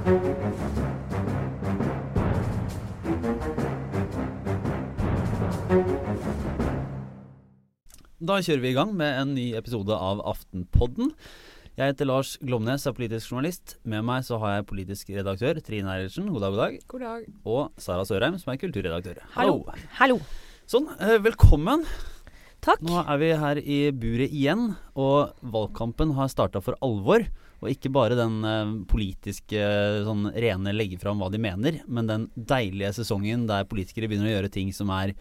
Da kjører vi i gang med en ny episode av Aftenpodden. Jeg heter Lars Glomnes, er politisk journalist. Med meg så har jeg politisk redaktør Trine Eilertsen, god dag, god dag. God dag. Og Sara Sørheim, som er kulturredaktør. Hallo. Hallo. Sånn, eh, velkommen. Takk. Nå er vi her i buret igjen, og valgkampen har starta for alvor. Og ikke bare den eh, politiske sånn rene legge fram hva de mener, men den deilige sesongen der politikere begynner å gjøre ting som er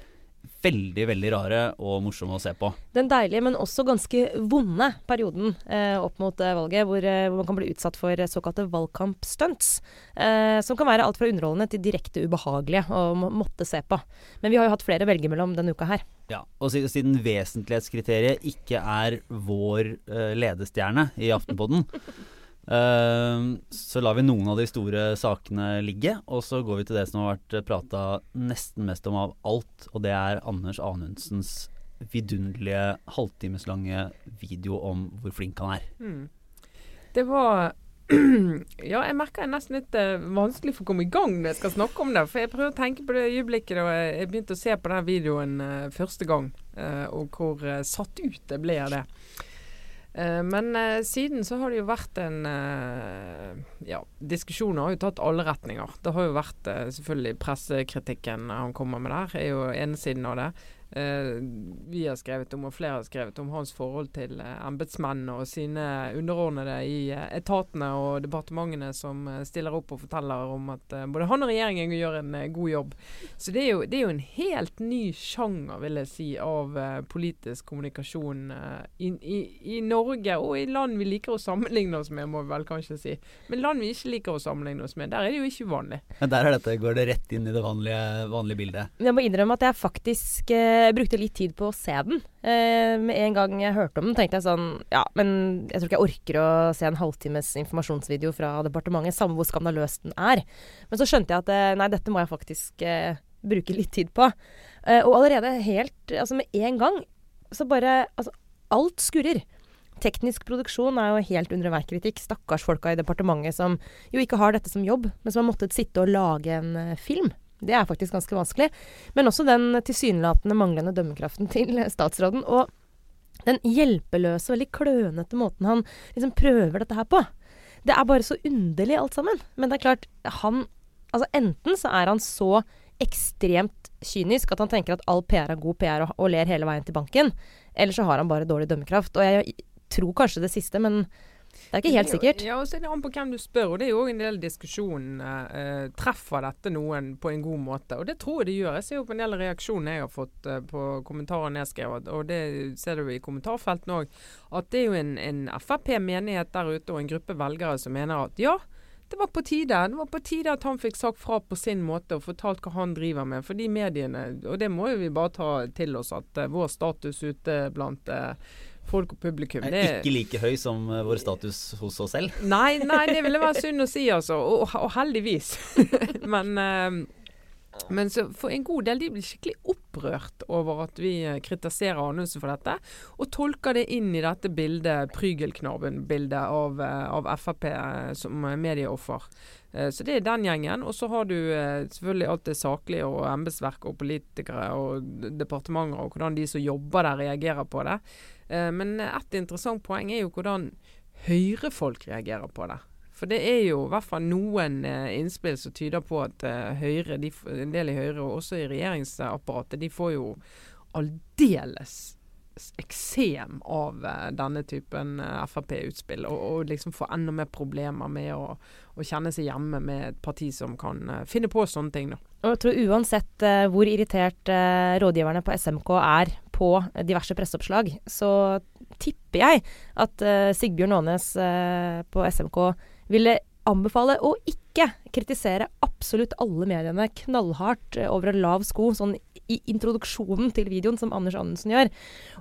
veldig, veldig rare og morsomme å se på. Den deilige, men også ganske vonde perioden eh, opp mot eh, valget, hvor, eh, hvor, man kan bli utsatt for såkalte valgkampstunts. Eh, som kan være alt fra underholdende til direkte ubehagelige å må, måtte se på. Men vi har jo hatt flere å velge mellom denne uka her. Ja, og siden, vesentlighetskriteriet ikke er vår eh, ledestjerne i Aftenpodden, så lar vi noen av de store sakene ligge, og så går vi til det som har vært prata nesten mest om av alt, og det er Anders Anundsens vidunderlige halvtimeslange video om hvor flink han er. Mm. Det var Ja, jeg merker jeg nesten litt uh, vanskelig for å komme i gang når jeg skal snakke om det. For jeg prøver å tenke på det øyeblikket da jeg begynte å se på den videoen uh, første gang, og hvor satt ut jeg ble av det. Uh, men eh, siden så har det jo vært en eh, Ja, diskusjoner har jo tatt alle retninger. Det har jo vært selvfølgelig pressekritikken han kommer med der, er jo ene siden av det. Uh, vi har skrevet om, og flere har skrevet om, hans forhold til eh, embetsmenn og sine underordnede i uh, etatene og departementene som uh, stiller opp og forteller om at både han og regjeringen gjør en god jobb. Så det er, jo, det er, jo, en helt ny sjanger, vil jeg si, av politisk kommunikasjon i, i, i, Norge og i land vi liker å sammenligne oss med, må vi vel kanskje si. Men land vi ikke liker å sammenligne oss med, der er det jo ikke uvanlig. Men der dette, går det rett inn i det vanlige, vanlige bildet. Jeg må innrømme at jeg faktisk jeg brukte litt tid på å se den. Eh, med en gang jeg hørte om den, tenkte jeg sånn Ja, men jeg tror ikke jeg orker å se en halvtimes informasjonsvideo fra departementet, samme hvor skandaløs den er. Men så skjønte jeg at eh, nei, dette må jeg faktisk eh, bruke litt tid på. Eh, og allerede helt Altså med en gang så bare Altså, alt skurrer. Teknisk produksjon er jo helt under enhver kritikk. Stakkars folka i departementet som jo ikke har dette som jobb, men som har måttet sitte og lage en film. Det er faktisk ganske vanskelig. Men også den tilsynelatende manglende dømmekraften til statsråden. Og den hjelpeløse, veldig klønete måten han liksom prøver dette her på. Det er bare så underlig alt sammen. Men det er klart, han Altså enten så er han så ekstremt kynisk at han tenker at all PR er god PR og, og ler hele veien til banken. Eller så har han bare dårlig dømmekraft. Og jeg, tror kanskje det siste, men det er ikke helt sikkert. Ja, og så er det an på hvem du spør. og Det er jo òg en del diskusjon. Eh, treffer dette noen på en god måte? Og det tror jeg det gjør. Jeg ser jo på en del reaksjoner jeg har fått eh, på kommentarer nedskrevet, og det ser du i kommentarfeltene òg, at det er jo en, en Frp-menighet der ute og en gruppe velgere som mener at ja, det var på tide Det var på tide at han fikk sagt fra på sin måte og fortalt hva han driver med. For de mediene, og det må jo vi bare ta til oss, at uh, vår status ute blant uh, folk og publikum. Det er ikke like høy som uh, vår status hos oss selv? Nei, nei det ville være synd å si, altså. Og, og heldigvis. men, uh, men for en god del de blir skikkelig opprørt over at vi uh, kritiserer Anundsen for dette, og tolker det inn i dette bildet, Prygelknarben-bildet av, av Frp som medieoffer. Så det er den gjengen. Og så har du selvfølgelig alt det saklige og embetsverk og politikere og departementer og hvordan de som jobber der reagerer på det. Eh, men et interessant poeng er jo hvordan Høyre-folk reagerer på det. For det er jo i hvert fall noen eh, innspill som tyder på at eh, Høyre, de, en del i Høyre og også i regjeringsapparatet, de får jo aldeles eksem av eh, denne typen uh, Frp-utspill, og, og, liksom får enda mer problemer med å, å, kjenne seg hjemme med et parti som kan uh, finne på sånne ting. Da. Og jeg tror Uansett hvor irritert rådgiverne på SMK er på diverse presseoppslag, så tipper jeg at Sigbjørn Aanes på SMK ville anbefale å ikke kritisere absolutt alle mediene knallhardt uh, over en lav sko, sånn i introduksjonen til videoen, som Anders Anundsen gjør.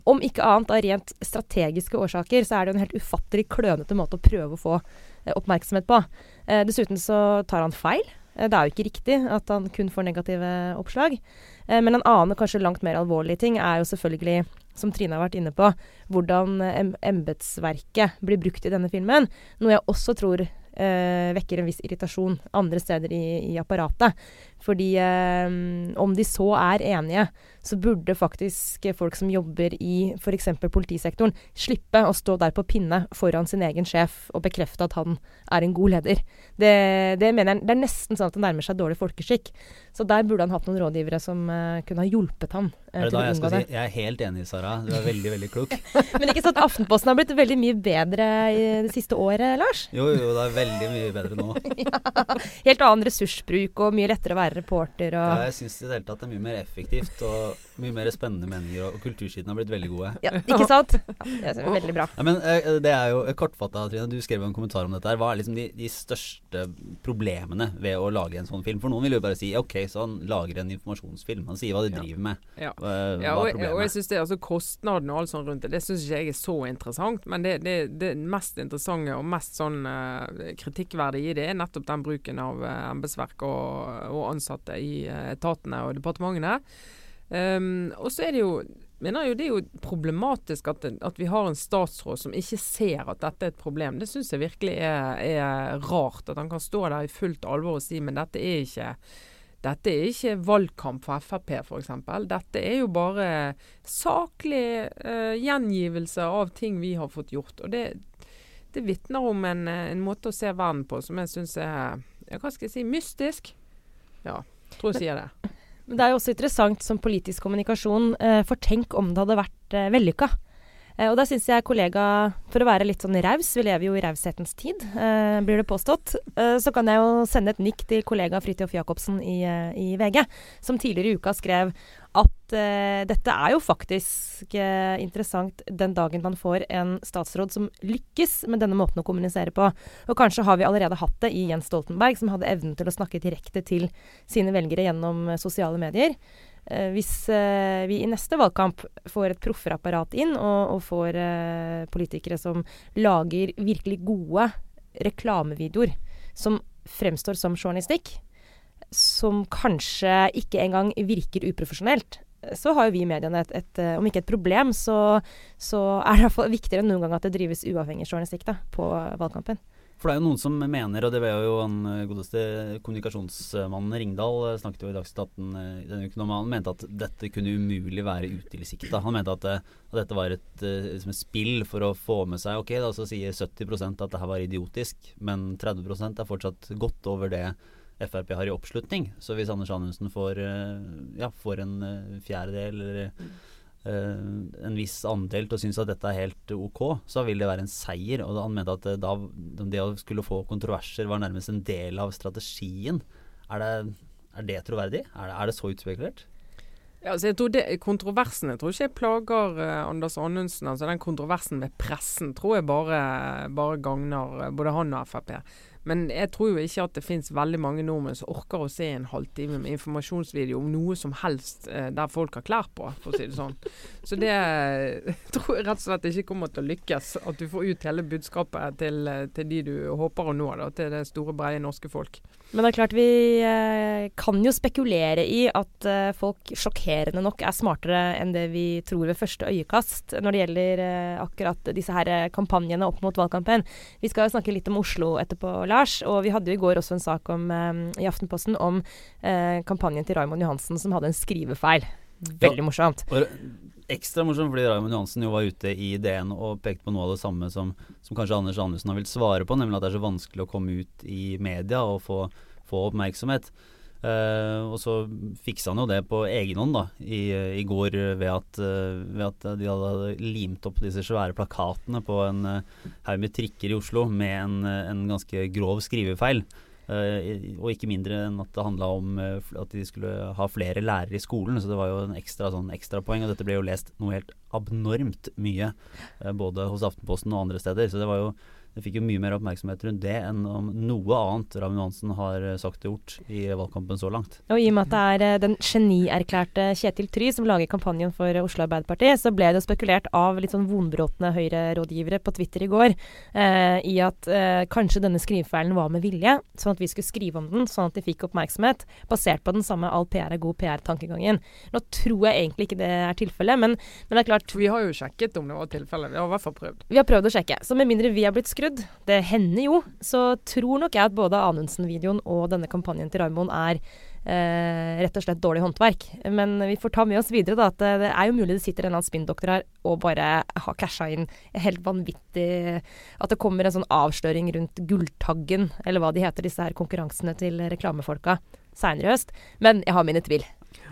Om ikke annet av rent strategiske årsaker, så er det en helt ufattelig klønete måte å prøve å få oppmerksomhet på. dessuten så tar han feil. Det er jo ikke riktig at han kun får negative oppslag. Eh, men en annen kanskje langt mer alvorlig ting er jo selvfølgelig, som Trine har vært inne på, hvordan embetsverket blir brukt i denne filmen. Noe jeg også tror eh, vekker en viss irritasjon andre steder i, i apparatet. Fordi eh, om de så er enige, så burde faktisk folk som jobber i f.eks. politisektoren, slippe å stå der på pinne foran sin egen sjef og bekrefte at han er en god leder. Det, det mener jeg, det er nesten sånn at det nærmer seg dårlig folkeskikk. Så der burde han hatt noen rådgivere som uh, kunne ha hjulpet ham uh, Er det da jeg skal det. si jeg er helt enig, Sara. Du er veldig, veldig klok. Men ikke sånn at Aftenposten har blitt veldig mye bedre i det siste året, Lars? Jo, jo, det er veldig mye bedre nå. Helt annen ressursbruk og mye lettere å være reporter og Ja, jeg syns i det hele tatt det er mye mer effektivt og mye mer spennende meninger, og, kultursidene har blitt veldig gode. ja, Ikke sant? Ja, det er veldig bra. Ja, men eh, det er jo kortfatta, Trine. Du skrev jo en kommentar om dette. her Hva er liksom de, de største problemene ved å lage en sånn film? For noen vil jo bare si ok, så han lager en informasjonsfilm. Han sier hva de driver med. Ja. Hva, Ja, og, og jeg synes det, altså Kostnaden og alt sånt rundt det, det syns ikke jeg er så interessant. Men det, det, det mest interessante og mest sånn uh, kritikkverdige i det, er nettopp den bruken av uh, embetsverk og, og ansatte i eh, etatene og departementene. Um, og så er det jo mener jo det er jo problematisk at, at vi har en statsråd som ikke ser at dette er et problem. Det syns jeg virkelig er, er rart. At han kan stå der i fullt alvor og si men dette er ikke dette er ikke valgkamp for Frp f.eks. Dette er jo bare saklig uh, gjengivelse av ting vi har fått gjort. Og det, det vitner om en, en måte å se verden på som jeg syns er ja, hva skal jeg si, mystisk. Ja, tror jeg sier det. Men det er jo også interessant som politisk kommunikasjon, eh, for tenk om det hadde vært eh, vellykka. Eh, og da syns jeg kollega, for å være litt sånn raus, vi lever jo i raushetens tid, eh, blir det påstått, eh, så kan jeg jo sende et nikk til kollega Fridtjof Jacobsen i, eh, i VG, som tidligere i uka skrev at eh, dette er jo faktisk eh, interessant den dagen man får en statsråd som lykkes med denne måten å kommunisere på. Og kanskje har vi allerede hatt det i Jens Stoltenberg, som hadde evnen til å snakke direkte til sine velgere gjennom sosiale medier. Eh, hvis eh, vi i neste valgkamp får et profferapparat inn, og, og får eh, politikere som lager virkelig gode reklamevideoer som fremstår som journalistikk, som kanskje ikke engang virker uprofesjonelt, så har jo vi i mediene et, et, om ikke et problem, så, så er det iallfall viktigere enn noen gang at det drives uavhengig journalistikk da, på valgkampen. For det er jo noen som mener, og det var jo han eh, godeste kommunikasjonsmannen Ringdal eh, snakket jo i Dagsnytt 18 eh, denne uken han mente at dette kunne umulig være utilsikta. Han mente at, det, at dette var et, liksom et spill for å få med seg Ok, da så sier 70% at det her var idiotisk, men 30% er fortsatt godt over det Frp har i oppslutning. Så hvis Anders Anundsen får, ja, får en fjerdedel eller en viss andel til å synes at dette er helt ok, så vil det være en seier. Og han mente at eh, da, det å skulle få kontroverser var nærmest en del av strategien. Er det, er det troverdig? Er det, er det så utspekulert? Ja, altså jeg tror det, Kontroversen jeg tror ikke jeg plager eh, Anders Anundsen. altså Den kontroversen med pressen tror jeg bare, bare gagner eh, både han og Frp. Men jeg tror jo ikke at det finnes veldig mange nordmenn som orker å se en halvtime med informasjonsvideo om noe som helst eh, der folk har klær på, for å si det sånn. Så det eh, tror jeg rett og slett ikke kommer til å lykkes. At du får ut hele budskapet til, eh, til de du håper å nå, da, til det store, breie norske folk. Men det er klart vi eh, kan jo spekulere i at eh, folk sjokkerende nok er smartere enn det vi tror ved første øyekast når det gjelder eh, akkurat disse her kampanjene opp mot valgkampen. Vi skal jo snakke litt om Oslo etterpå, Lars. Og vi hadde jo i går også en sak om, i Aftenposten om kampanjen til Raymond Johansen som hadde en skrivefeil. Veldig morsomt. Ekstra morsomt fordi Raymond Johansen jo var ute i DN og pekte på noe av det samme som, som kanskje Anders Anundsen har villet svare på, nemlig at det er så vanskelig å komme ut i media og få, få oppmerksomhet. Eh, og så fiksa han jo det på egen hånd da, i, i går ved at, eh, ved at de hadde limt opp disse svære plakatene på en haug med trikker i Oslo med en, eh, en ganske grov skrivefeil. Eh, og ikke mindre enn at det handla om eh, at de skulle ha flere lærere i skolen. Så det var jo en ekstra sånn ekstrapoeng. Og dette ble jo lest noe helt abnormt mye, eh, både hos Aftenposten og andre steder. Så det var jo det fikk jo mye mer oppmerksomhet rundt det enn om noe annet Ramin Johansen har eh, sagt og gjort i valgkampen så langt. Og i og med at det er eh, den genierklærte Kjetil Try som lager kampanjen for Oslo Arbeiderparti, så ble det spekulert av litt sånn vonbrotne Høyre-rådgivere på Twitter i går eh, i at eh, kanskje denne skrivefeilen var med vilje, sånn at vi skulle skrive om den, sånn at de fikk oppmerksomhet, basert på den samme all PR er god PR-tankegangen. Nå tror jeg egentlig ikke det er tilfellet, men, men det er klart Vi har jo sjekket om det var tilfellet. Vi har i hvert fall prøvd. vi har prøvd å sjekke. Så med mindre vi har blitt påskrudd. Det hender jo. Så tror nok jeg at både Anundsen-videoen og denne kampanjen til Raymond er eh, rett og slett dårlig håndverk. Men vi får ta med oss videre da, at eh, det er jo mulig det sitter en eller annen spinndoktor her og bare har casha inn helt vanvittig At det kommer en sånn avsløring rundt Gulltaggen, eller hva de heter, disse her konkurransene til reklamefolka seinere i høst. Men jeg har mine tvil.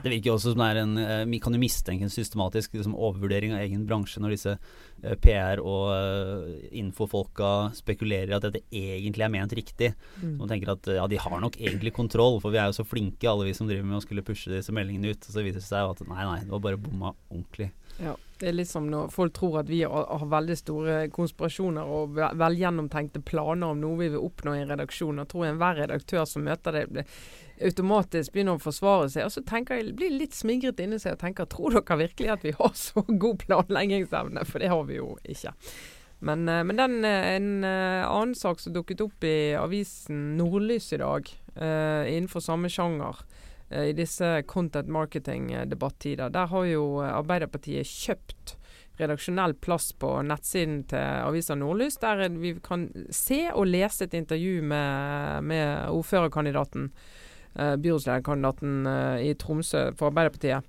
Det virker også som det er en eh, Vi kan jo mistenke en systematisk liksom, overvurdering av egen bransje når disse eh, PR- og uh, infofolka spekulerer i at dette egentlig er ment riktig. Mm. Man tenker at ja, de har nok egentlig kontroll, for vi er jo så flinke alle vi som driver med å skulle pushe disse meldingene ut. Og så viser det seg jo at nei, nei, det var bare bomma ordentlig. Ja, Det er litt som når folk tror at vi har, veldig store konspirasjoner og velgjennomtenkte planer om noe vi vil oppnå i en redaksjon. Og tror enhver redaktør som møter det, blir- automatisk begynner å forsvare seg. Og så tenker jeg, blir litt smigret inni seg og tenker tror dere virkelig at vi har så god planleggingsevne? For det har vi jo ikke. Men, eh, men den, eh, en eh, annen sak som dukket opp i avisen Nordlys i dag, uh, innenfor samme sjanger, uh, i disse content marketing-debattider, der har jo Arbeiderpartiet kjøpt redaksjonell plass på nettsiden til avisa Nordlys, der vi kan se og lese et intervju med, med ordførerkandidaten, eh, byrådslederkandidaten eh, i Tromsø for Arbeiderpartiet.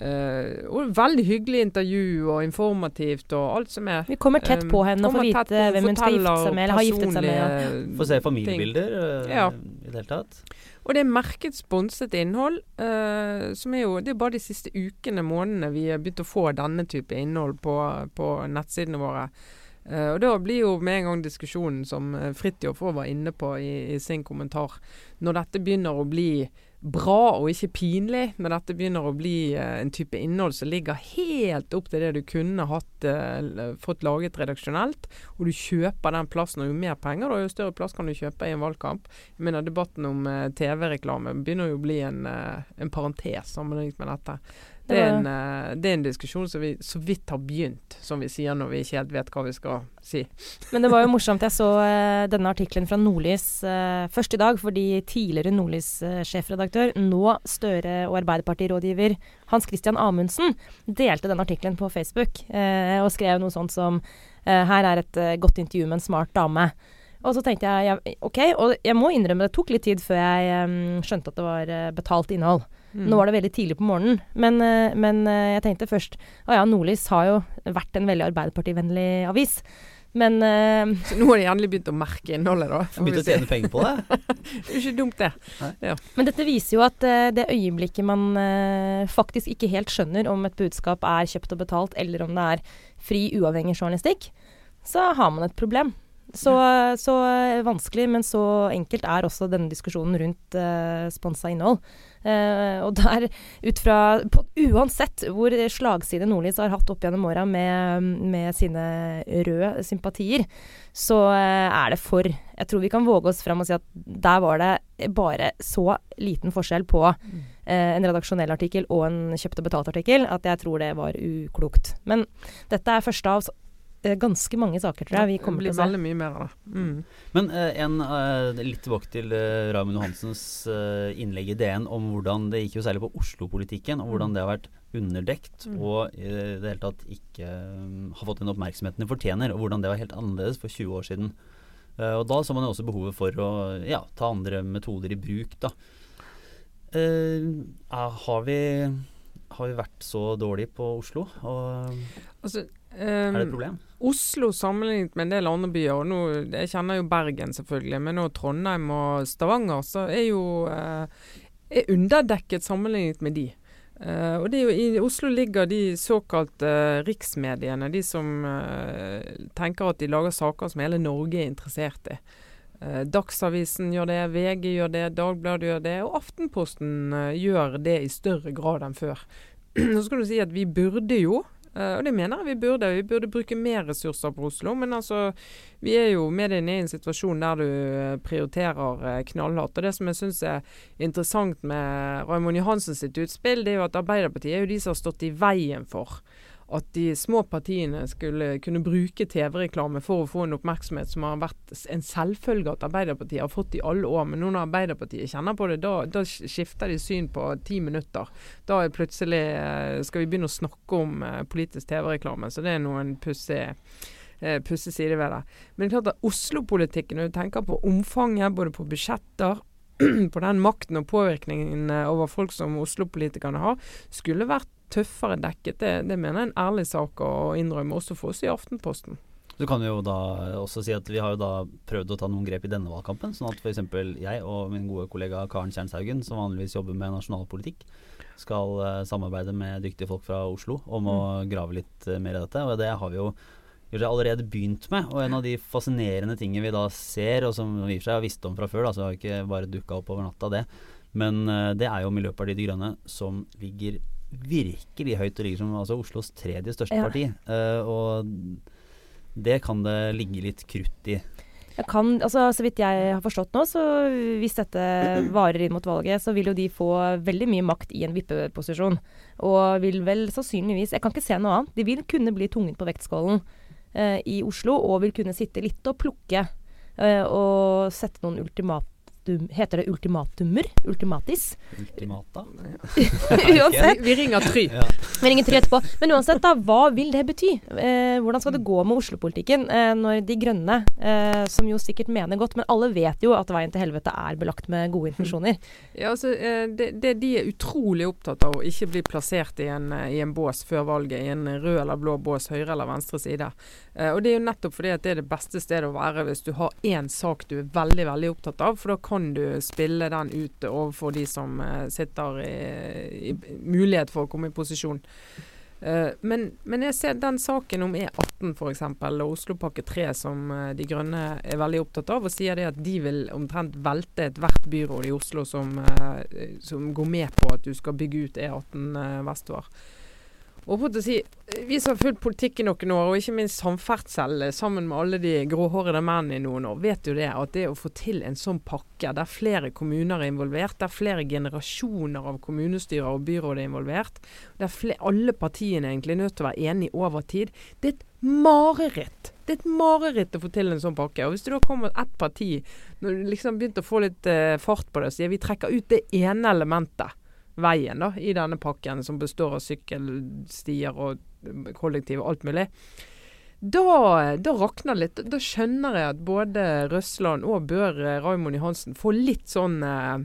Eh, og veldig hyggelig intervju og informativt og alt som er. Vi kommer tett på henne og får vite tett hvem hun skal gifte seg med, eller har giftet seg med. Ja. Får se familiebilder øh, Ja. i det hele tatt. Og det er merket sponset innhold, eh, som er jo Det er bare de siste ukene, månedene, vi har begynt å få denne type innhold på, på nettsidene våre. Eh, og da blir jo med en gang diskusjonen som uh, Fridtjof var inne på i, i sin kommentar, når dette begynner å bli bra og ikke pinlig, når dette begynner å bli uh, en type innhold som ligger helt opp til det du kunne hatt, uh, fått laget redaksjonelt, og du kjøper den plassen, og jo mer penger, da, jo større plass kan du kjøpe i en valgkamp. Jeg mener Debatten om eh, TV-reklame begynner jo å bli en, eh, en parentes sammenlignet med dette. Det er, en, eh, det er en diskusjon som vi så vidt har begynt, som vi sier når vi ikke helt vet hva vi skal si. Men det var jo morsomt. Jeg så eh, denne artikkelen fra Nordlys eh, først i dag, fordi tidligere Nordlys-sjefredaktør, nå Støre- og Arbeiderpartirådgiver Hans Christian Amundsen, delte den artikkelen på Facebook og skrev noe sånt som Her er et godt intervju med en smart dame. Og så tenkte jeg OK, og jeg må innrømme det tok litt tid før jeg skjønte at det var betalt innhold. Mm. Nå var det veldig tidlig på morgenen, men, eh, men eh, jeg tenkte først Å ja, Nordlys har jo vært en veldig Arbeiderpartivennlig avis. Men uh, Så nå har de endelig begynt å merke innholdet, da. Begynt å tjene penger på det. Det er jo ikke dumt, det. Men dette viser jo at uh, det øyeblikket man uh, faktisk ikke helt skjønner om et budskap er kjøpt og betalt, eller om det er fri, uavhengig journalistikk, så har man et problem. Så, så eh, vanskelig, men så enkelt er også denne diskusjonen rundt uh, sponsa innhold. Eh, og der, ut fra på, Uansett hvor slagside Nordlys har hatt opp gjennom åra med, med sine røde sympatier, så uh, er det for Jeg tror vi kan våge oss fram og si at der var det bare så liten forskjell på uh, en redaksjonell artikkel og en kjøpt og betalt artikkel at jeg tror det var uklokt. Men dette er første av ganske mange saker, tror jeg vi kommer det til blir å se. veldig mye mer av det. Mm. Men eh, en, eh, litt tilbake til uh, Raymond Johansens eh, innlegg i DN om hvordan det gikk jo særlig på Oslo-politikken, og hvordan det har vært underdekt Mm. og i det hele tatt ikke um, har fått den oppmerksomheten det fortjener, og hvordan det var helt annerledes for 20 år siden. Uh, og da så man jo også behovet for å ja, ta andre metoder i bruk, da. Eh, er- har, vi, har vi vært så dårlige på Oslo? Og Altså, er det et ehm, problem? Oslo sammenlignet med en del andre byer, og nå, jeg kjenner jo Bergen selvfølgelig, men nå Trondheim og Stavanger, så er jo eh, er underdekket sammenlignet med de. Eh, og det jo I Oslo ligger de såkalt eh, riksmediene, de som eh, tenker at de lager saker som hele Norge er interessert i. Eh, Dagsavisen gjør det, VG gjør det, Dagbladet gjør det, og Aftenposten eh, gjør det i større grad enn før. Så skal du si at vi burde jo, og det mener jeg vi burde, vi burde bruke mer ressurser på Oslo. Men altså, vi er jo med inne i en situasjon der du eh, prioriterer eh, knallhardt. Og det som jeg syns er interessant med Raymond Johansen sitt utspill, det er jo at Arbeiderpartiet er jo de som har stått i veien for at de små partiene skulle kunne bruke TV-reklame for å få en oppmerksomhet som har vært en selvfølge at Arbeiderpartiet har fått i alle år. Men nå når Arbeiderpartiet kjenner på det, da, da skifter de syn på ti minutter. Da er plutselig eh, skal vi begynne å snakke om eh, politisk TV-reklame. Så det er noen pussig eh, pussig side ved det. Men det er klart at Oslo-politikken, når du tenker på omfanget, både på budsjetter på den makten og påvirkningen over folk som Oslo-politikerne har, skulle vært tøffere dekket. Det, det mener jeg er en ærlig sak å innrømme, også for oss i Aftenposten. Så kan vi jo da også si at vi har jo da prøvd å ta noen grep i denne valgkampen. Sånn at f.eks. jeg og min gode kollega Karen Kjernshaugen, som vanligvis jobber med nasjonalpolitikk, skal uh, samarbeide med dyktige folk fra Oslo om å mm. grave litt uh, mer i dette. Og det har vi jo allerede begynt med. Og en av de fascinerende tingene vi da ser, og som vi i og for seg har visst om fra før, da, så har ikke bare dukka opp over natta, det. Men uh, det er jo Miljøpartiet De Grønne som ligger virkelig høyt og ligger som altså, Oslos tredje største ja. parti. og det kan det ligge litt krutt i. Kan, altså, så vidt jeg har forstått nå, så hvis dette varer inn mot valget, så vil jo de få veldig mye makt i en vippeposisjon. Og vil vel sannsynligvis Jeg kan ikke se noe annet. De vil kunne bli tungen på vektskålen uh, i Oslo, og vil kunne sitte litt og plukke Uh, og sette noen ultimat ultim, Heter det ultimatumer? Ultimatis? Ultimata? uansett. Vi ringer Try. Ja. Vi ringer Try etterpå. Men uansett, da, hva vil det bety? Eh, hvordan skal det gå med Oslo-politikken eh, når De Grønne, eh, som jo sikkert mener godt, men alle vet jo at veien til helvete er belagt med gode intensjoner. Ja, altså, eh, det, det, de er utrolig opptatt av å ikke bli plassert i en, eh, i en bås før valget, i en rød eller blå bås, høyre eller venstre side. Eh, og Det er jo nettopp fordi at det er det beste stedet å være hvis du har én sak du er veldig veldig opptatt av. For da kan du spille den ut overfor de som uh, sitter i, i, mulighet for å komme i posisjon. Uh, men, men, jeg ser den saken om E18 f.eks. og Oslopakke 3 som uh, De Grønne er veldig opptatt av, og sier det at de vil omtrent velte ethvert byråd i Oslo som, som, går med på at du skal bygge ut E18 vestover. Og på å si, Vi som har fulgt politikk i noen år, og ikke minst samferdsel sammen med alle de gråhårede mennene i noen år, vet jo det at det å få til en sånn pakke der flere kommuner er involvert, der flere generasjoner av kommunestyrer og byråd er involvert, der flere, alle partiene egentlig er nødt til å være enige over tid, det er et mareritt. Det er et mareritt å få til en sånn pakke. Og Hvis det da kommer ett parti, når du liksom begynte å få litt uh, fart på det, sier vi trekker ut det ene elementet veien da, i denne pakken, som består av sykkelstier og kollektiv og alt mulig. Da, da rakner det litt. Da skjønner jeg at både Røsland og Bør eh, Raymond Johansen får litt sånn eh,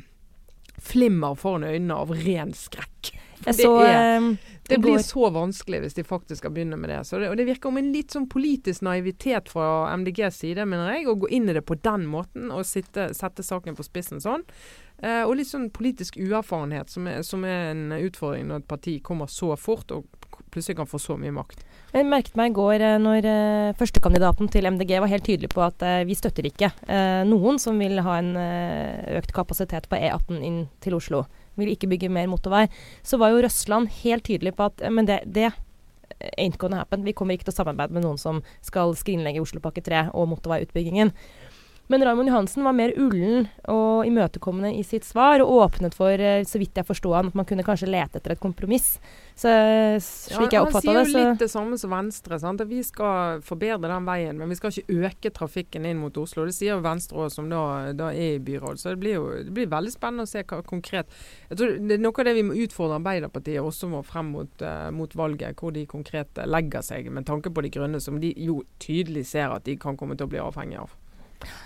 flimmer foran øynene av ren skrekk. Det, så, er, eh, det blir så vanskelig hvis de faktisk skal begynne med det. det. Og det virker om en litt sånn politisk naivitet fra MDGs side, mener jeg, å gå inn i det på den måten og sitte, sette saken på spissen sånn. Eh, og litt sånn politisk uerfarenhet, som er, som er, en utfordring når et parti kommer så fort og plutselig kan få så mye makt. Jeg merket meg i går eh, når eh, førstekandidaten til MDG var helt tydelig på at eh, vi støtter ikke noen som vil ha en økt kapasitet på E18 inn til Oslo. Vil ikke bygge mer motorvei. Så var jo Røsland helt tydelig på at men det, det ain't gonna happen. Vi kommer ikke til å samarbeide med noen som skal skrinlegge Oslopakke 3 og motorveiutbyggingen. Men Raymond Johansen var mer ullen og imøtekommende i sitt svar, og åpnet for, eh, så vidt jeg forsto han, at man kunne kanskje lete etter et kompromiss. Så slik ja, jeg oppfatta det, Han sier jo litt det samme som Venstre. Sant? At vi skal forbedre den veien, men vi skal ikke øke trafikken inn mot Oslo. Det sier Venstre òg, som da, da, er i byråd. Så det blir jo det blir veldig spennende å se hva konkret Jeg tror det er Noe av det vi må utfordre Arbeiderpartiet også må frem mot, uh, mot valget, hvor de konkret legger seg med tanke på de grønne, som de jo tydelig ser at de kan komme til å bli avhengig av.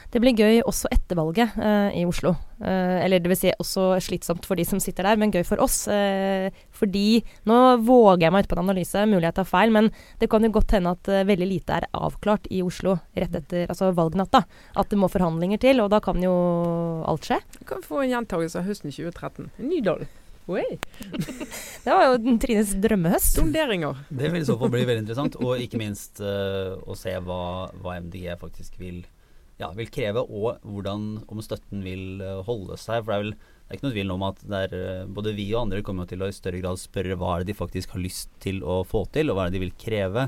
Det blir gøy også etter valget eh, i Oslo. Eh, eller det vil si også slitsomt for de som sitter der, men gøy for oss. Eh, fordi nå våger jeg meg ut på en analyse, mulig jeg tar feil, men det kan jo godt hende at veldig lite er avklart i Oslo rett etter altså valgnatta. At det må forhandlinger til, og da kan jo alt skje. Du kan få en gjentagelse av høsten 2013. Nydalen. det var jo Trines drømmehøst. Sonderinger. Det vil i så fall bli veldig interessant, og ikke minst å se hva, hva MDG faktisk vil gjøre ja, vil kreve, og hvordan, om støtten vil eh, holde seg. For det er vel det er ikke noe tvil om at er, eh, både vi og andre kommer til å i større grad spørre hva er det de faktisk har lyst til å få til, og hva er det de vil kreve.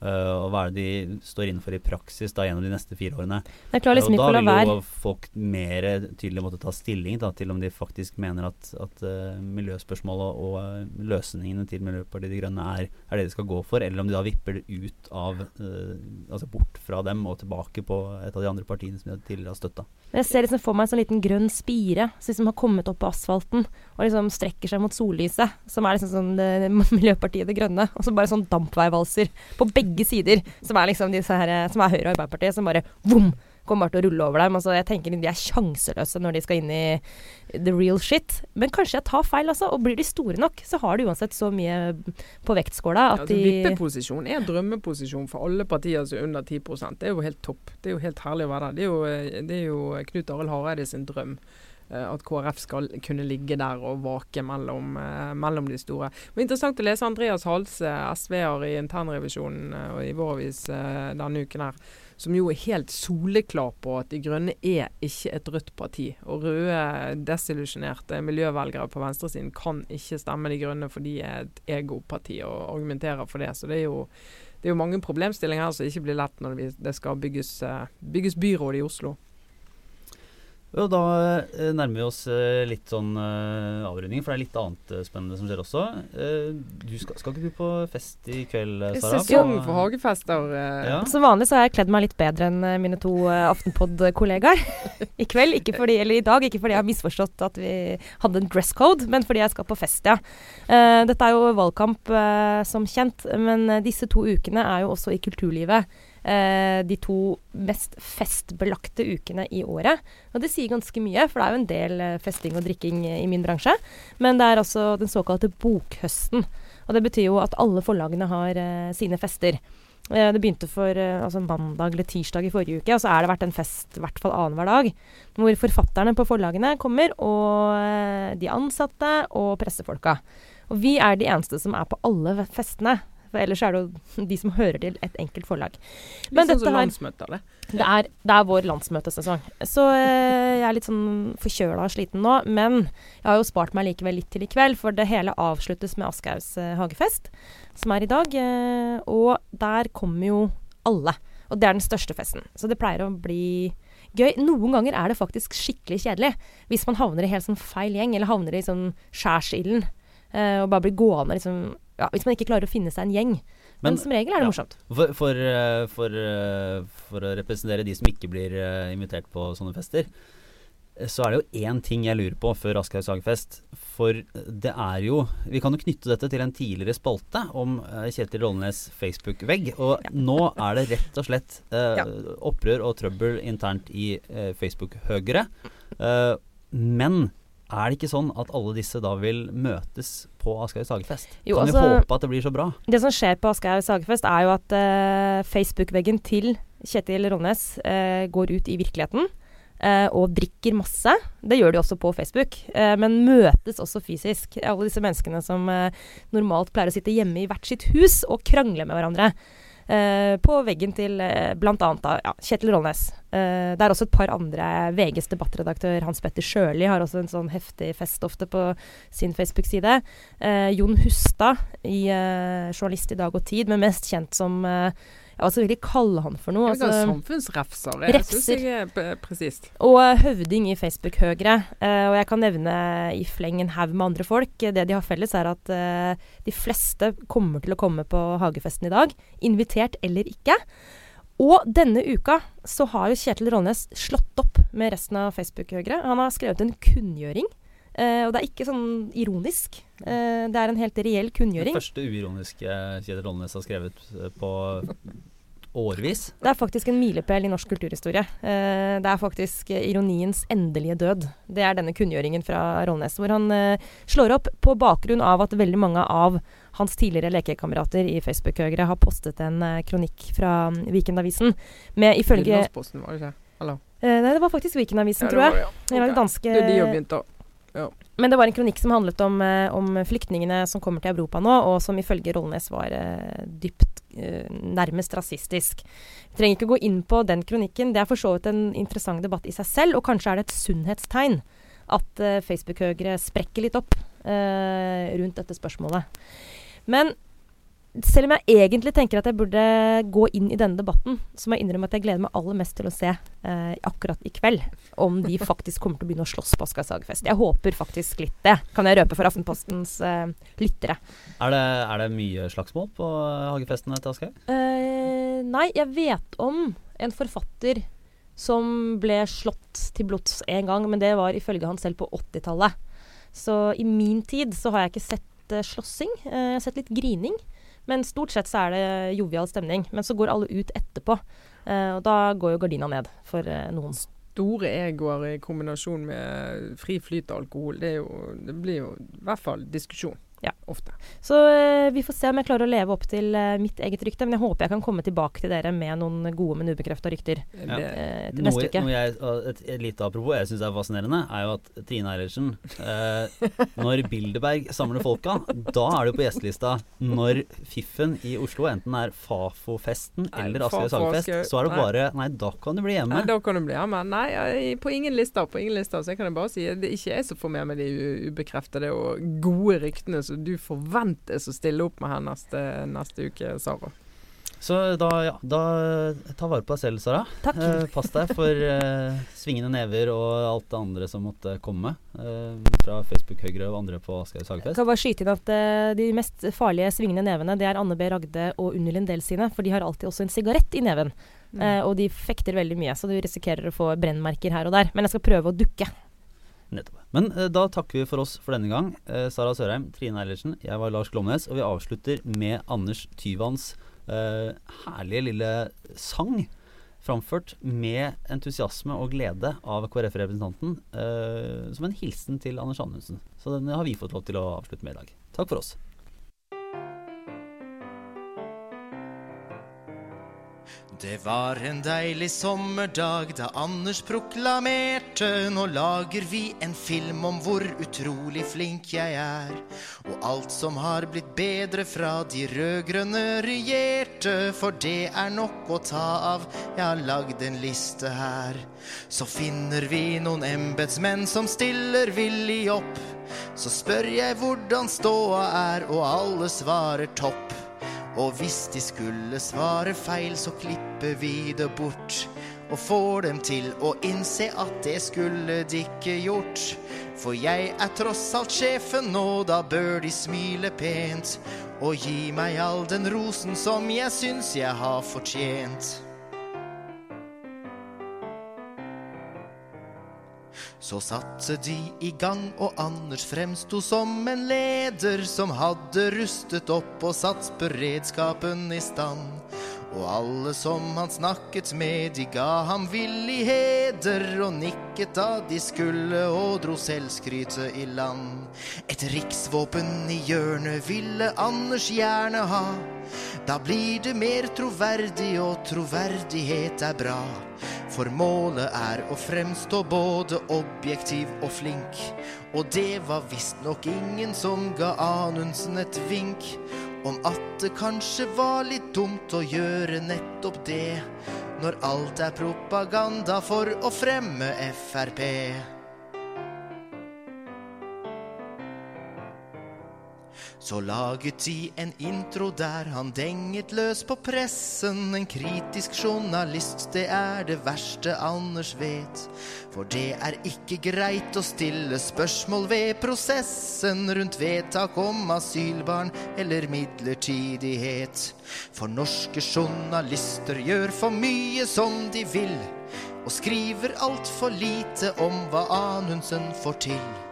Uh, og hva er det de står innenfor i praksis da gjennom de neste fire årene. Liksom og da vil jo folk mer tydelig måtte ta stilling da, til om de faktisk mener at, at uh, miljøspørsmålet og, uh, løsningene til Miljøpartiet De Grønne er, er, det de skal gå for, eller om de da vipper det ut av Altså bort fra dem og tilbake på et av de andre partiene som de tidligere har støtta. Jeg ser liksom for meg en sånn liten grønn spire som liksom har kommet opp på asfalten og liksom strekker seg mot sollyset, som er liksom sånn det, Miljøpartiet De Grønne, og så bare sånn dampveivalser på begge sider, som er liksom disse her, som er Høyre og Arbeiderpartiet, som bare vom, kommer bare til å rulle over dem. Altså, jeg tenker De er sjanseløse når de skal inn i the real shit. Men kanskje jeg tar feil, altså. Og blir de store nok, så har de uansett så mye på vektskåla Ja, at altså, de Vippeposisjon er drømmeposisjon for alle partier som er under 10% Det er jo helt topp. Det er jo helt herlig å være der. Det er jo, eh, det er jo Knut Arild Hareide sin drøm. Eh, At KrF skal kunne ligge der og vake mellom, eh, mellom de store. Var interessant å lese Andreas Halse, SV-er i internrevisjonen eh, og i vår avis eh, denne uken her, som jo er helt soleklar på at De Grønne er ikke et rødt parti. Og røde, desillusjonerte miljøvelgere på venstresiden kan ikke stemme De Grønne, for de er et egoparti og argumenterer for det. Så det er jo, det er jo mange problemstillinger her som ikke blir lett når det skal bygges, eh, bygges byråd i Oslo. Og da eh, nærmer vi oss eh, litt sånn eh, avrunding, for det er litt annet spennende som skjer også. Du skal, skal ikke du på fest i kveld, Sara? sesong for hagefester. Ja. Som vanlig så har jeg kledd meg litt bedre enn mine to Aftenpod-kollegaer i kveld. Ikke fordi, eller i dag, ikke fordi jeg har misforstått at vi hadde en dress code, men fordi jeg skal på fest, ja. Eh, dette er jo valgkamp som kjent, men disse to ukene er jo også i kulturlivet. Eh, de to mest festbelagte ukene i året. Og det sier ganske mye, for det er jo en del eh, festing og drikking eh, i min bransje. Men det er også den såkalte bokhøsten. Og det betyr jo at alle forlagene har eh, sine fester. Eh, Det begynte for altså mandag eller tirsdag i forrige uke, og så er det vært en fest i hvert fall annenhver dag. Hvor forfatterne på forlagene kommer, og de ansatte og pressefolka. Og vi er de eneste som er på alle festene. For ellers er det jo de som hører til et enkelt forlag. Men Litt sånn dette som landsmøtet, eller? Det er, det er vår landsmøtesesong. Så eh, jeg er litt sånn forkjøla og sliten nå. Men jeg har jo spart meg likevel litt til i kveld, for det hele avsluttes med Aschehougs eh, hagefest, som er i dag. Eh, og der kommer jo alle. Og det er den største festen. Så det pleier å bli gøy. Noen ganger er det faktisk skikkelig kjedelig. Hvis man havner i helt sånn feil gjeng, eller havner i sånn skjærsilden. Eh, og bare blir gående liksom ja, Hvis man ikke klarer å finne seg en gjeng. Men, Men- som regel er det ja. morsomt. For, for, eh, for, eh, for å representere de som ikke blir eh, invitert på sånne fester, så er det jo én ting jeg lurer på før Aschehougs hagefest. For det er jo Vi kan jo knytte dette til en tidligere spalte om Kjetil Rollenes Facebook-vegg. Og nå er det rett og slett eh, opprør og trøbbel internt i eh, Facebook-høgre. Eh, men er det ikke sånn at alle disse da vil møtes på Aschehougs hagefest? Jo, kan altså- vi håpe at det blir så bra? Det som skjer på Aschehougs hagefest, er jo at uh, Facebook-veggen til Kjetil Ronnes uh, går ut i virkeligheten. Uh, og drikker masse. Det gjør de også på Facebook. eh, men møtes også fysisk. Alle disse menneskene som eh, normalt pleier å sitte hjemme i hvert sitt hus og krangle med hverandre. Eh, på veggen til eh, bl.a. Ja, Kjetil Rollnes. Eh, det er også et par andre. VGs debattredaktør Hans Petter Sjøli har også en sånn heftig fest ofte på sin Facebook-side. Eh, Jon Hustad, i, eh, journalist i Dag og Tid, men mest kjent som eh, ja, Hva skal vi kalle han for noe? Vil Altså, samfunnsrefser. Jeg syns jeg er presist. og eh, høvding i Facebook-høgre. Eh, og jeg kan nevne i fleng en haug med andre folk. Det de har felles, er at eh, de fleste kommer til å komme på hagefesten i dag. Invitert eller ikke. Og denne uka så har jo Kjetil Rollnes slått opp med resten av Facebook-høgre. Han har skrevet en kunngjøring. Eh, og det er ikke sånn ironisk. Uh, det er en helt reell Det første uironiske Kjetil Rollnes har skrevet eh, på årevis. Det er faktisk en milepæl i norsk kulturhistorie. Uh, det er faktisk ironiens endelige død. Det er denne kunngjøringen fra Rollnes, hvor han slår opp på bakgrunn av at veldig mange av hans tidligere lekekamerater i Facebook-høgre har postet en kronikk fra Vikendavisen Weekendavisen med ifølge det? Nei, det var faktisk Weekendavisen, Ja, tror jeg. ja. Det var Ok. danske Det er de har begynt å Men det var en kronikk som handlet om, eh, om flyktningene som kommer til Europa nå, og som ifølge Rollnes var uh, dypt uh, nærmest rasistisk. Vi trenger ikke gå inn på den kronikken. Det er for så vidt en interessant debatt i seg selv, og kanskje er det et sunnhetstegn at uh, Facebook-høgere sprekker litt opp rundt dette spørsmålet. Men selv om jeg egentlig tenker at jeg burde gå inn i denne debatten, så må jeg innrømme at jeg gleder meg aller mest til å se eh, akkurat i kveld om de faktisk kommer til å begynne å slåss på Aschehougs hagefest. Jeg håper faktisk litt det, kan jeg røpe for Aftenpostens eh, lyttere. Er det, er det mye slagsmål på hagefestene til Aschehoug? Eh, nei, jeg vet om en forfatter som ble slått til blods en gang, men det var ifølge han selv på 80-tallet. Så i min tid så har jeg ikke sett eh, slåssing. Eh, jeg har sett litt grining. Men stort sett så er det jovial stemning. Men så går alle ut etterpå. Uh, og da går jo gardina ned for uh, noen. Store egoer i kombinasjon med fri flyt av alkohol, det, jo, det blir jo i hvert fall diskusjon. Ja. Ofte. Så eh, vi får se om jeg klarer å leve opp til eh, mitt eget rykte. Men jeg håper jeg kan komme tilbake til dere med noen gode, men ubekrefta rykter Ja. Eh, til Noe, neste uke. noe jeg, et, et lite apropos jeg syns er fascinerende, er jo at Trine Eilertsen eh, Når Bilderberg samler folka, da er du på gjestelista. Når Fiffen i Oslo enten er Fafo-festen Nei, eller Aschehoug Fafo, Sagefest, Aschehoug, så er det nei. bare Nei, da kan du bli hjemme. Nei, da kan du bli hjemme. Nei, jeg- på ingen lister. På ingen lister. Så jeg kan jeg bare si at det er ikke jeg som får med meg de u- ubekreftede og gode ryktene som du forventes å stille opp med her neste, neste uke, Sara. Så da, ja, da ta vare på deg selv, Sara. Takk. Eh, pass deg for eh, svingende never og alt det andre som måtte komme eh, fra Facebook Høyre og andre på Aschehoug Jeg kan bare skyte inn at eh, De mest farlige svingende nevene Det er Anne B. Ragde og Unni Lindell sine. For de har alltid også en sigarett i neven. Mm. Eh, og de fekter veldig mye, så du risikerer å få brennmerker her og der. Men jeg skal prøve å dukke. Nettopp. Men eh, da takker vi for oss for denne gang. Eh, Sara Sørheim, Trine Eilertsen, jeg var Lars Glomnes, og vi avslutter med Anders Tyvans eh, herlige lille sang. Framført med entusiasme og glede av KrF-representanten eh, som en hilsen til Anders Anundsen. Så den har vi fått lov til å avslutte med i dag. Takk for oss. Det var en deilig sommerdag da Anders proklamerte Nå lager vi en film om hvor utrolig flink jeg er. Og alt som har blitt bedre fra de rød-grønne regjerte. For det er nok å ta av, jeg har lagd en liste her. Så finner vi noen embetsmenn som stiller villig opp. Så spør jeg hvordan ståa er, og alle svarer topp. Og hvis de skulle svare feil, så klipper vi det bort. Og får dem til å innse at det skulle de ikke gjort. For jeg er tross alt sjefen, og da bør de smile pent. Og gi meg all den rosen som jeg syns jeg har fortjent. Så satte de i gang, og Anders fremsto som en leder som hadde rustet opp og satt beredskapen i stand. Og alle som han snakket med, de ga ham villig heder og nikket da de skulle og dro selvskrytet i land. Et riksvåpen i hjørnet ville Anders gjerne ha. Da blir det mer troverdig, og troverdighet er bra. For målet er å fremstå både objektiv og flink. Og det var visstnok ingen som ga Anundsen et vink om at det kanskje var litt dumt å gjøre nettopp det, når alt er propaganda for å fremme Frp. Så laget de en intro der han denget løs på pressen. En kritisk journalist, det er det verste Anders vet. For det er ikke greit å stille spørsmål ved prosessen rundt vedtak om asylbarn eller midlertidighet. For norske journalister gjør for mye som de vil, og skriver altfor lite om hva Anundsen får til.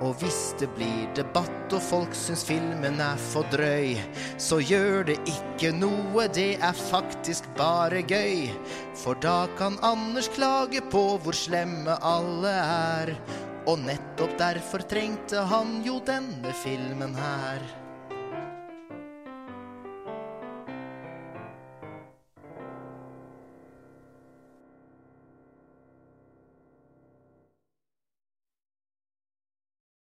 Og hvis det blir debatt og folk syns filmen er for drøy, så gjør det ikke noe, det er faktisk bare gøy. For da kan Anders klage på hvor slemme alle er. Og nettopp derfor trengte han jo denne filmen her.